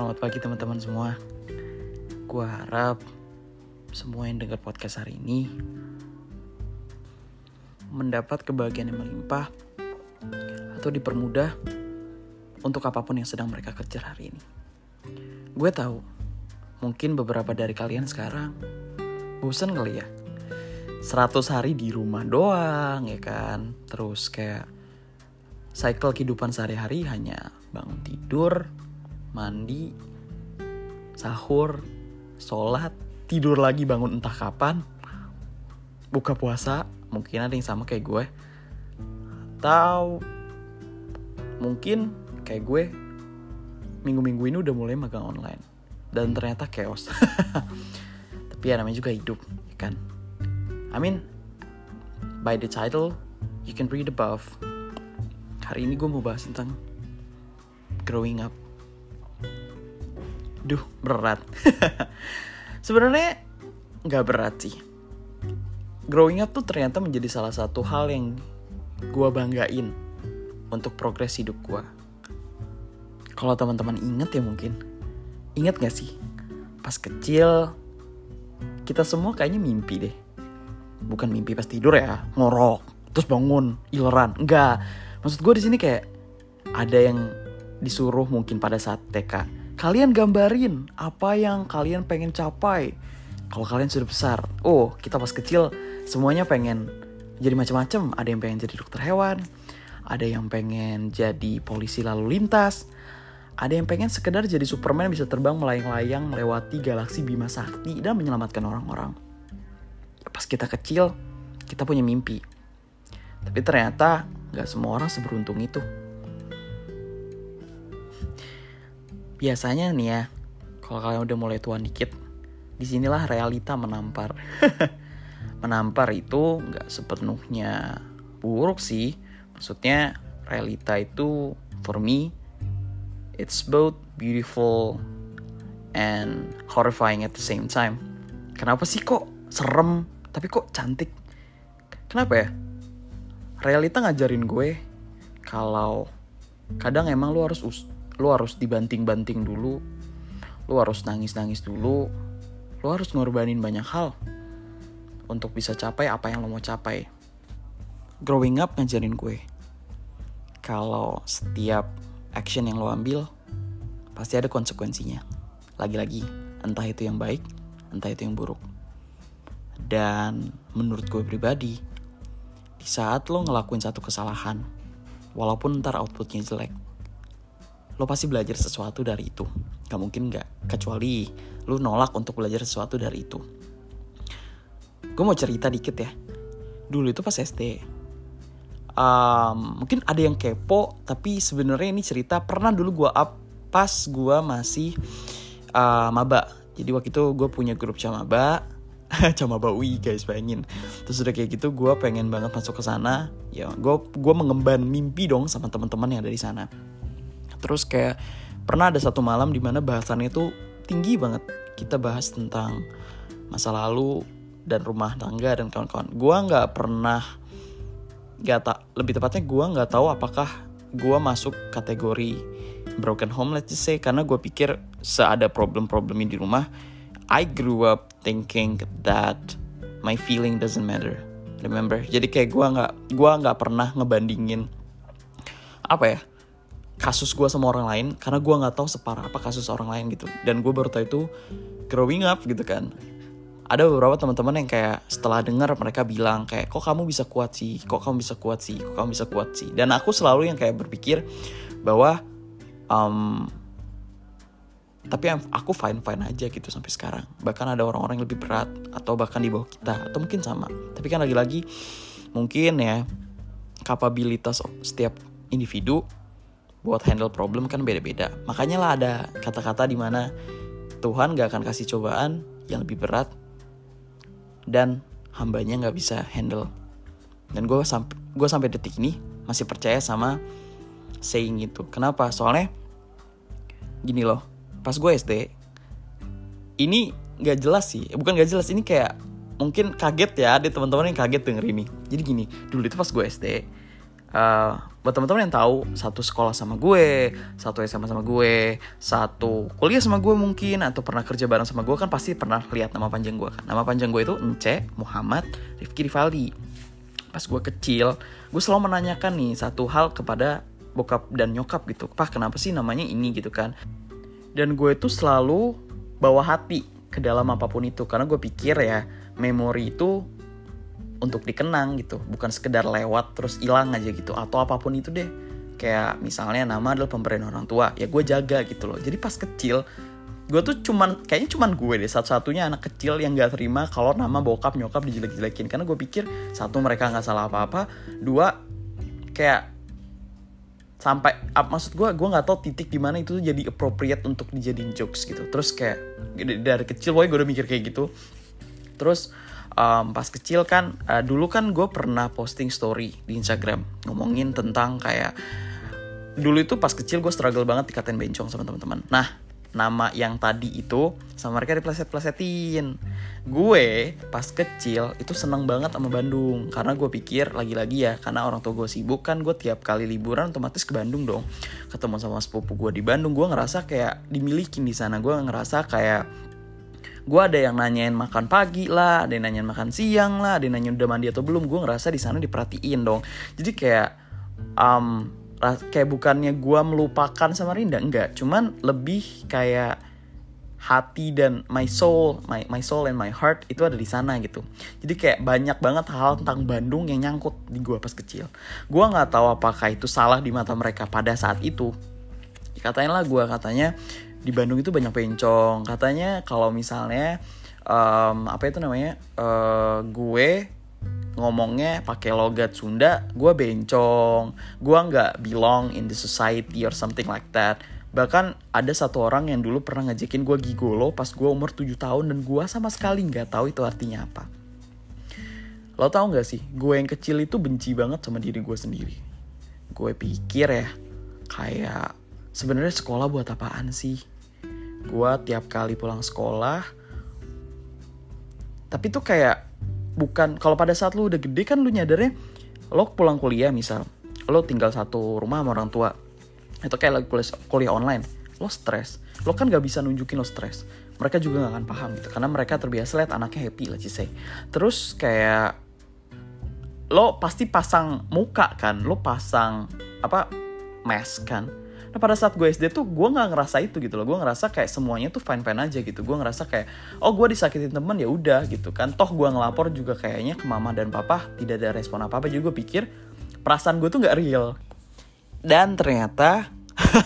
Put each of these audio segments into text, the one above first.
Selamat pagi teman-teman semua. Gua harap semua yang dengar podcast hari ini mendapat kebahagiaan yang melimpah atau dipermudah untuk apa pun yang sedang mereka kejar hari ini. Gue tahu, mungkin beberapa dari kalian sekarang bosan kali ya. 100 hari di rumah doang ya kan. Terus kayak cycle kehidupan sehari-hari hanya bangun tidur, mandi, sahur, sholat, tidur lagi bangun entah kapan, buka puasa, mungkin ada yang sama kayak gue, atau mungkin kayak gue minggu-minggu ini udah mulai magang online dan ternyata chaos. Tapi ya namanya juga hidup, ya kan? I mean, by the title, you can read above. Hari ini gue mau bahas tentang growing up. Duh, berat. Sebenarnya nggak berat sih. Growing up tuh ternyata menjadi salah satu hal yang gue banggain untuk progres hidup gue. Kalau teman-teman inget ya mungkin, inget gak sih? Pas kecil, kita semua kayaknya mimpi deh. Bukan mimpi pas tidur ya, ngorok, terus bangun, ileran. Enggak. Maksud gue di sini kayak ada yang disuruh mungkin pada saat TK. Kalian gambarin apa yang kalian pengen capai. Kalau kalian sudah besar, oh kita pas kecil semuanya pengen jadi macam-macam. Ada yang pengen jadi dokter hewan, ada yang pengen jadi polisi lalu lintas, ada yang pengen sekedar jadi Superman bisa terbang melayang-layang melewati galaksi Bima Sakti dan menyelamatkan orang-orang. Pas kita kecil, kita punya mimpi. Tapi ternyata gak semua orang seberuntung itu. Biasanya nih ya kalau kalian udah mulai tua dikit di sinilah realita menampar. Menampar itu nggak sepenuhnya buruk sih. Maksudnya realita itu for me it's both beautiful and horrifying at the same time. Kenapa sih kok serem tapi kok cantik? Kenapa ya? Realita ngajarin gue kalau kadang emang lu harus lu harus dibanting-banting dulu. Lu harus nangis-nangis dulu. Lu harus ngorbanin banyak hal untuk bisa capai apa yang lo mau capai. Growing up ngajarin gue kalau setiap action yang lo ambil pasti ada konsekuensinya. Lagi-lagi entah itu yang baik entah itu yang buruk. Dan menurut gue pribadi di saat lo ngelakuin satu kesalahan walaupun ntar outputnya jelek lo pasti belajar sesuatu dari itu. Gak mungkin gak kecuali lo nolak untuk belajar sesuatu dari itu. Gue mau cerita dikit ya. Dulu itu pas SD um, mungkin ada yang kepo tapi sebenarnya ini cerita pernah dulu gue up pas gue masih uh, maba. Jadi waktu itu gue punya grup camaba camaba UI guys bayangin. Terus udah kayak gitu gue pengen banget masuk ke sana. Ya gue gue mengemban mimpi dong sama teman-teman yang ada di sana terus kayak pernah ada satu malam di mana bahasannya itu tinggi banget. Kita bahas tentang masa lalu dan rumah tangga dan kawan-kawan. Gue nggak pernah gak tak lebih tepatnya gue nggak tahu apakah gue masuk kategori broken home let's say. Karena gue pikir seada problem-problemnya di rumah I grew up thinking that my feeling doesn't matter. Remember? Jadi kayak gue nggak gue nggak pernah ngebandingin apa ya kasus gue sama orang lain karena gue nggak tahu separah apa kasus orang lain gitu. Dan gue baru tahu itu growing up gitu kan. Ada beberapa teman-teman yang kayak setelah dengar mereka bilang kayak kok kamu bisa kuat sih? Kok kamu bisa kuat sih? Kok kamu bisa kuat sih? Dan aku selalu yang kayak berpikir bahwa um, tapi aku fine fine aja gitu sampai sekarang. Bahkan ada orang-orang yang lebih berat atau bahkan di bawah kita atau mungkin sama. Tapi kan lagi-lagi mungkin ya kapabilitas setiap individu buat handle problem kan beda-beda. Makanya lah ada kata-kata di mana Tuhan gak akan kasih cobaan yang lebih berat dan hambanya gak bisa handle. Dan gue sampai gue sampai detik ini masih percaya sama saying itu. Kenapa? Soalnya gini loh, pas gue SD ini gak jelas sih, bukan gak jelas ini kayak mungkin kaget ya ada teman-teman yang kaget denger ini. Jadi gini, dulu itu pas gue SD uh, buat teman-teman yang tahu satu sekolah sama gue satu SMA sama gue satu kuliah sama gue mungkin atau pernah kerja bareng sama gue kan pasti pernah lihat nama panjang gue kan? Nama panjang gue itu Ence Muhammad Rifki Rivaldi. Pas gue kecil gue selalu menanyakan nih satu hal kepada bokap dan nyokap gitu. Pak kenapa sih namanya ini gitu kan? Dan gue tuh selalu bawa hati ke dalam apa pun itu karena gue pikir ya memori itu untuk dikenang gitu. Bukan sekedar lewat terus hilang aja gitu. Atau apa pun itu deh. Kayak misalnya nama adalah pemberian orang tua. Ya gue jaga gitu loh. Jadi pas kecil gue tuh cuman kayaknya cuman gue deh. Satu-satunya anak kecil yang gak terima kalau nama bokap nyokap dijelek-jelekin. Karena gue pikir satu mereka nggak salah apa-apa. Dua kayak sampai up, maksud gue gue nggak tahu titik di mana itu tuh jadi appropriate untuk dijadiin jokes gitu. Terus kayak dari kecil gue udah mikir kayak gitu. Terus um, pas kecil kan uh, dulu kan gue pernah posting story di Instagram ngomongin tentang kayak dulu itu pas kecil gue struggle banget dikatain bencong sama teman-teman. Nah nama yang tadi itu sama mereka dipleset-plesetin. Gue pas kecil itu seneng banget sama Bandung karena gue pikir lagi-lagi ya karena orang tua gue sibuk kan gue tiap kali liburan otomatis ke Bandung dong ketemu sama sepupu gue di Bandung gue ngerasa kayak dimiliki di sana gue ngerasa kayak gue ada yang nanyain makan pagi lah ada yang nanyain makan siang lah ada yang nanyain udah mandi atau belum gue ngerasa di sana diperhatiin dong. Jadi kayak um, kayak bukannya gue melupakan sama Rinda enggak. Cuman lebih kayak hati dan my soul my my soul and my heart itu ada di sana gitu. Jadi kayak banyak banget hal tentang Bandung yang nyangkut di gue pas kecil. Gue nggak tahu apakah itu salah di mata mereka pada saat itu. Katanya lah gue katanya di Bandung itu banyak bencong. Katanya kalau misalnya um, apa itu namanya uh, gue ngomongnya pakai logat Sunda gue bencong. Gue nggak belong in the society or something like that. Bahkan ada satu orang yang dulu pernah ngajakin gue gigolo pas gue umur 7 tahun dan gue sama sekali nggak tahu itu artinya apa. Lo tau nggak sih gue yang kecil itu benci banget sama diri gue sendiri. Gue pikir ya kayak sebenarnya sekolah buat apaan sih? Gue tiap kali pulang sekolah tapi tuh kayak bukan kalau pada saat lu udah gede kan lu nyadarnya lo pulang kuliah misal lo tinggal satu rumah sama orang tua itu kayak lagi kuliah, kuliah online lo stres. Lo kan gak bisa nunjukin lo stres. Mereka juga gak akan paham gitu karena mereka terbiasa lihat anaknya happy lah say. Terus kayak lo pasti pasang muka kan lo pasang apa mask kan Nah pada saat gue SD tuh gue nggak ngerasa itu gitu loh. Gue ngerasa kayak semuanya tuh fine fine aja gitu. Gue ngerasa kayak oh gue disakitin temen ya udah gitu kan. Toh gue ngelapor juga kayaknya ke mama dan papa tidak ada respon apa apa juga gue pikir perasaan gue tuh nggak real. Dan ternyata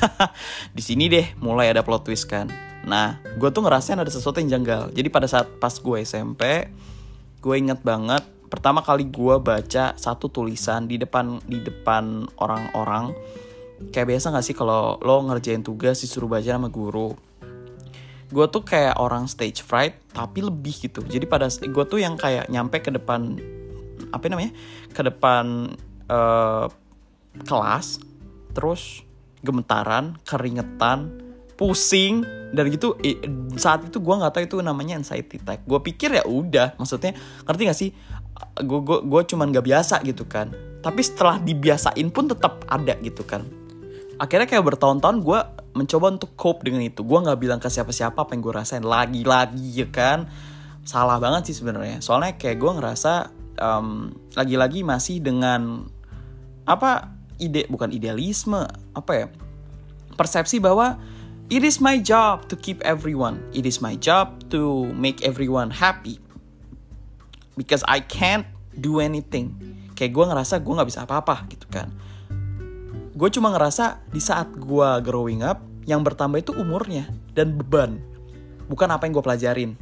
di sini deh mulai ada plot twist kan. Nah, gue tuh ngerasain ada sesuatu yang janggal. Jadi pada saat pas gue SMP, gue inget banget pertama kali gue baca satu tulisan di depan di depan orang-orang kayak biasa gak sih kalau lo ngerjain tugas disuruh baca sama guru? Gue tuh kayak orang stage fright tapi lebih gitu. Jadi pada gue tuh yang kayak nyampe ke depan apa namanya? Ke depan uh, kelas terus gemetaran keringetan pusing dan gitu saat itu gue nggak tahu itu namanya anxiety attack. Gue pikir ya udah maksudnya ngerti gak sih? Gue gue cuman gak biasa gitu kan. Tapi setelah dibiasain pun tetap ada gitu kan akhirnya kayak bertahun-tahun gue mencoba untuk cope dengan itu. Gue nggak bilang ke siapa-siapa apa yang gue rasain. Lagi-lagi ya kan? Salah banget sih sebenarnya. Soalnya kayak gue ngerasa um, lagi-lagi masih dengan apa ide bukan idealisme apa ya? Persepsi bahwa it is my job to keep everyone. It is my job to make everyone happy. Because I can't do anything. Kayak gue ngerasa gue nggak bisa apa-apa gitu kan gue cuma ngerasa di saat gue growing up yang bertambah itu umurnya dan beban. Bukan apa yang gue pelajarin.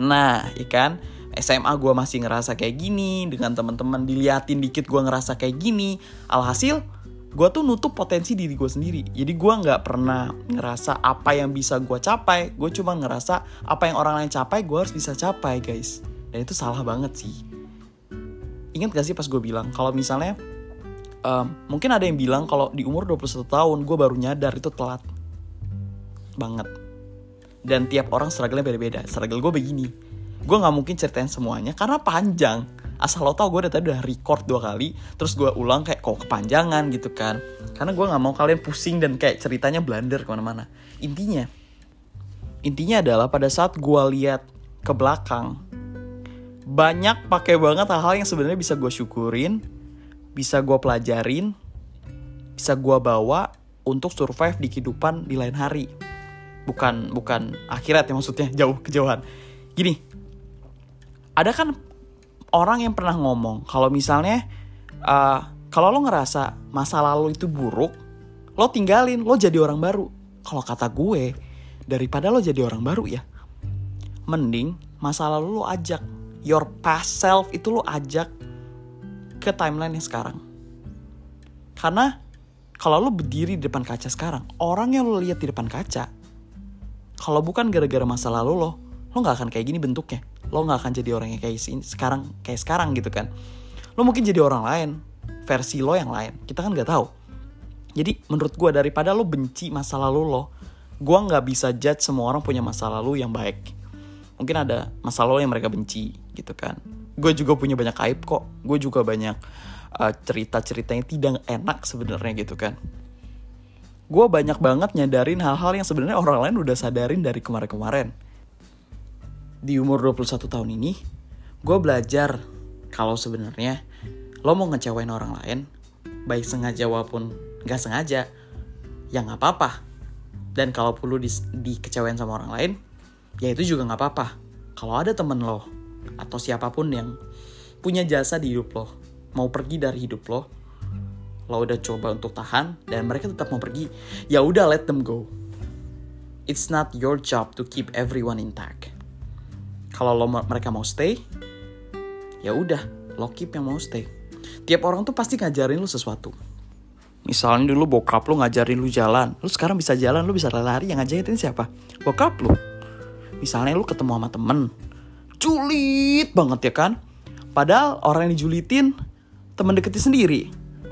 Nah ikan SMA gue masih ngerasa kayak gini dengan teman-teman diliatin dikit gue ngerasa kayak gini. Alhasil gue tuh nutup potensi diri gue sendiri. Jadi gue nggak pernah ngerasa apa yang bisa gue capai. Gue cuma ngerasa apa yang orang lain capai gue harus bisa capai guys. Dan itu salah banget sih. Ingat gak sih pas gue bilang kalau misalnya um, mungkin ada yang bilang kalau di umur 21 tahun gue baru nyadar itu telat. Banget. Dan tiap orang struggle-nya beda-beda. Struggle gue begini. Gue nggak mungkin ceritain semuanya karena panjang. Asal lo tau gue udah tadi udah record dua kali terus gue ulang kayak kok kepanjangan? gitu kan. Karena gue nggak mau kalian pusing dan kayak ceritanya blunder ke mana-mana. Intinya intinya adalah pada saat gue lihat ke belakang banyak pakai banget hal-hal yang sebenarnya bisa gue syukurin bisa gue pelajarin bisa gue bawa untuk survive di kehidupan di lain hari. Bukan bukan akhirat ya maksudnya jauh kejauhan. Gini ada kan orang yang pernah ngomong kalau misalnya uh, kalau lo ngerasa masa lalu itu buruk lo tinggalin lo jadi orang baru. Kalau kata gue daripada lo jadi orang baru ya mending masa lalu lo ajak. Your past self itu lo ajak ke timeline yang sekarang karena kalau lo berdiri di depan kaca sekarang, orang yang lo lihat di depan kaca, kalau bukan gara-gara masa lalu lo, lo nggak akan kayak gini bentuknya. Lo nggak akan jadi orang yang kayak sekarang kayak sekarang gitu kan. Lo mungkin jadi orang lain, versi lo yang lain. Kita kan nggak tahu. Jadi menurut gue daripada lo benci masa lalu lo, gue nggak bisa judge semua orang punya masa lalu yang baik. Mungkin ada masa lalu yang mereka benci gitu kan. Gue juga punya banyak aib kok. Gue juga banyak uh, cerita-cerita yang tidak enak sebenarnya gitu kan. Gue banyak banget nyadarin hal-hal yang sebenarnya orang lain udah sadarin dari kemarin-kemarin. Di umur 21 tahun ini gue belajar kalau sebenarnya lo mau ngecewain orang lain baik sengaja walaupun gak sengaja ya nggak apa-apa. Dan kalau perlu di, dikecewain sama orang lain ya itu juga nggak apa-apa. Kalau ada temen lo atau siapa pun yang punya jasa di hidup lo. Mau pergi dari hidup lo lo udah coba untuk tahan dan mereka tetap mau pergi. Ya udah let them go. It's not your job to keep everyone intact. Kalau lo mereka mau stay ya udah lo keep yang mau stay. Tiap orang tuh pasti ngajarin lo sesuatu. Misalnya dulu bokap lo ngajarin lo jalan lo sekarang bisa jalan lo bisa lari yang ngajarin siapa? Bokap lo. Misalnya lo ketemu sama temen julit banget ya kan padahal orang yang dijulitin teman deketnya sendiri.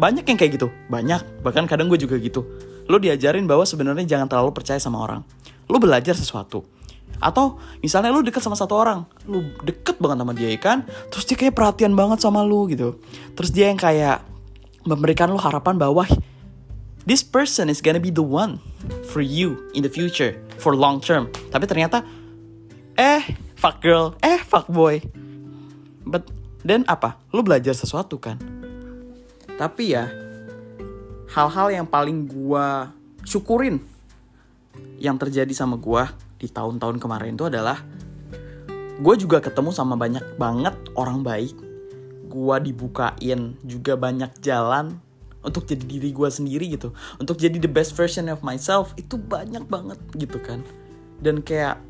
Banyak yang kayak gitu, banyak. Bahkan kadang gue juga gitu. Lo diajarin bahwa sebenarnya jangan terlalu percaya sama orang. Lo belajar sesuatu. Atau misalnya lo deket sama satu orang, lo deket banget sama dia ya kan, terus dia kayak perhatian banget sama lo gitu. Terus dia yang kayak memberikan lo harapan bahwa this person is gonna be the one for you in the future, for long term. Tapi ternyata, eh, fuck girl, eh, fuck boy. But dan apa? Lo belajar sesuatu kan? Tapi ya, hal-hal yang paling gua syukurin yang terjadi sama gua di tahun-tahun kemarin itu adalah gue juga ketemu sama banyak banget orang baik. Gua dibukain juga banyak jalan untuk jadi diri gue sendiri gitu. Untuk jadi the best version of myself itu banyak banget gitu kan. Dan kayak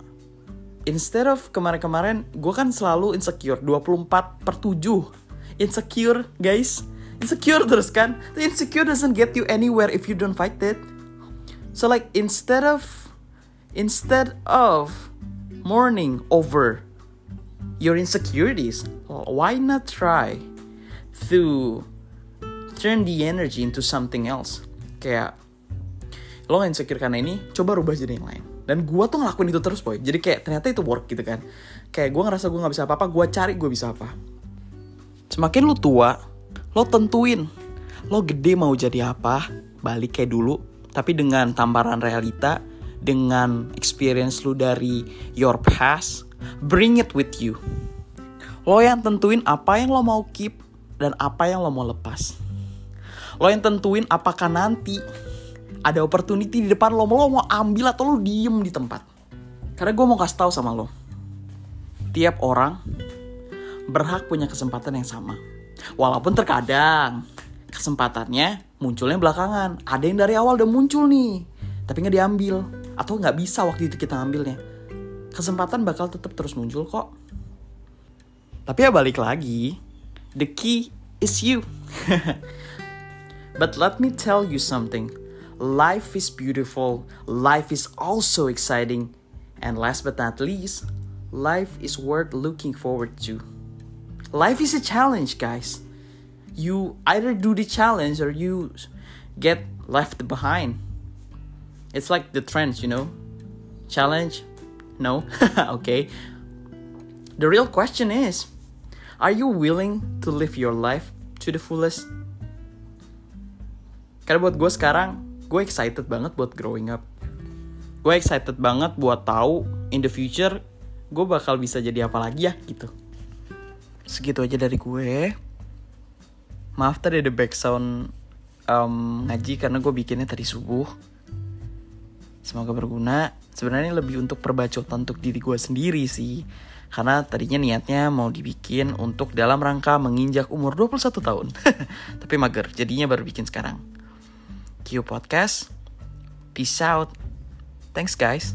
instead of kemarin-kemarin gue kan selalu insecure. 24 per 7 insecure guys. Insecure terus kan? The insecure doesn't get you anywhere if you don't fight it. So like instead of instead of mourning over your insecurities why not try to turn the energy into something else? Kayak lo insecure karena ini coba rubah jadi yang lain dan gue tuh ngelakuin itu terus boy. Jadi kayak ternyata itu work gitu kan. Kayak gue ngerasa gue nggak bisa apa-apa gue cari gue bisa apa. Semakin lu tua lo tentuin. Lo gede mau jadi apa balik kayak dulu tapi dengan tamparan realita dengan experience lu dari your past bring it with you. Lo yang tentuin apa yang lo mau keep dan apa yang lo mau lepas. Lo yang tentuin apakah nanti ada opportunity di depan lo, lo mau ambil atau lo diem di tempat. Karena gue mau kasih tahu sama lo, tiap orang berhak punya kesempatan yang sama. Walaupun terkadang kesempatannya munculnya belakangan. Ada yang dari awal udah muncul nih, tapi nggak diambil atau nggak bisa waktu itu kita ambilnya. Kesempatan bakal tetap terus muncul kok. Tapi ya balik lagi, the key is you. But let me tell you something life is beautiful, life is also exciting, and last but not least, life is worth looking forward to. Life is a challenge, guys. You either do the challenge or you get left behind. It's like the trends, you know? Challenge? No? okay. The real question is Are you willing to live your life to the fullest? Karena buat gue sekarang, gue excited banget buat growing up. Gue excited banget buat tahu in the future gue bakal bisa jadi apa lagi ya gitu. Segitu aja dari gue. Maaf tadi ada background um, ngaji karena gue bikinnya tadi subuh. Semoga berguna. Sebenarnya lebih untuk perbacotan untuk diri gue sendiri sih karena tadinya niatnya mau dibikin untuk dalam rangka menginjak umur 21 tahun. Tapi mager, jadinya baru bikin sekarang. Q Podcast. Peace out. Thanks guys.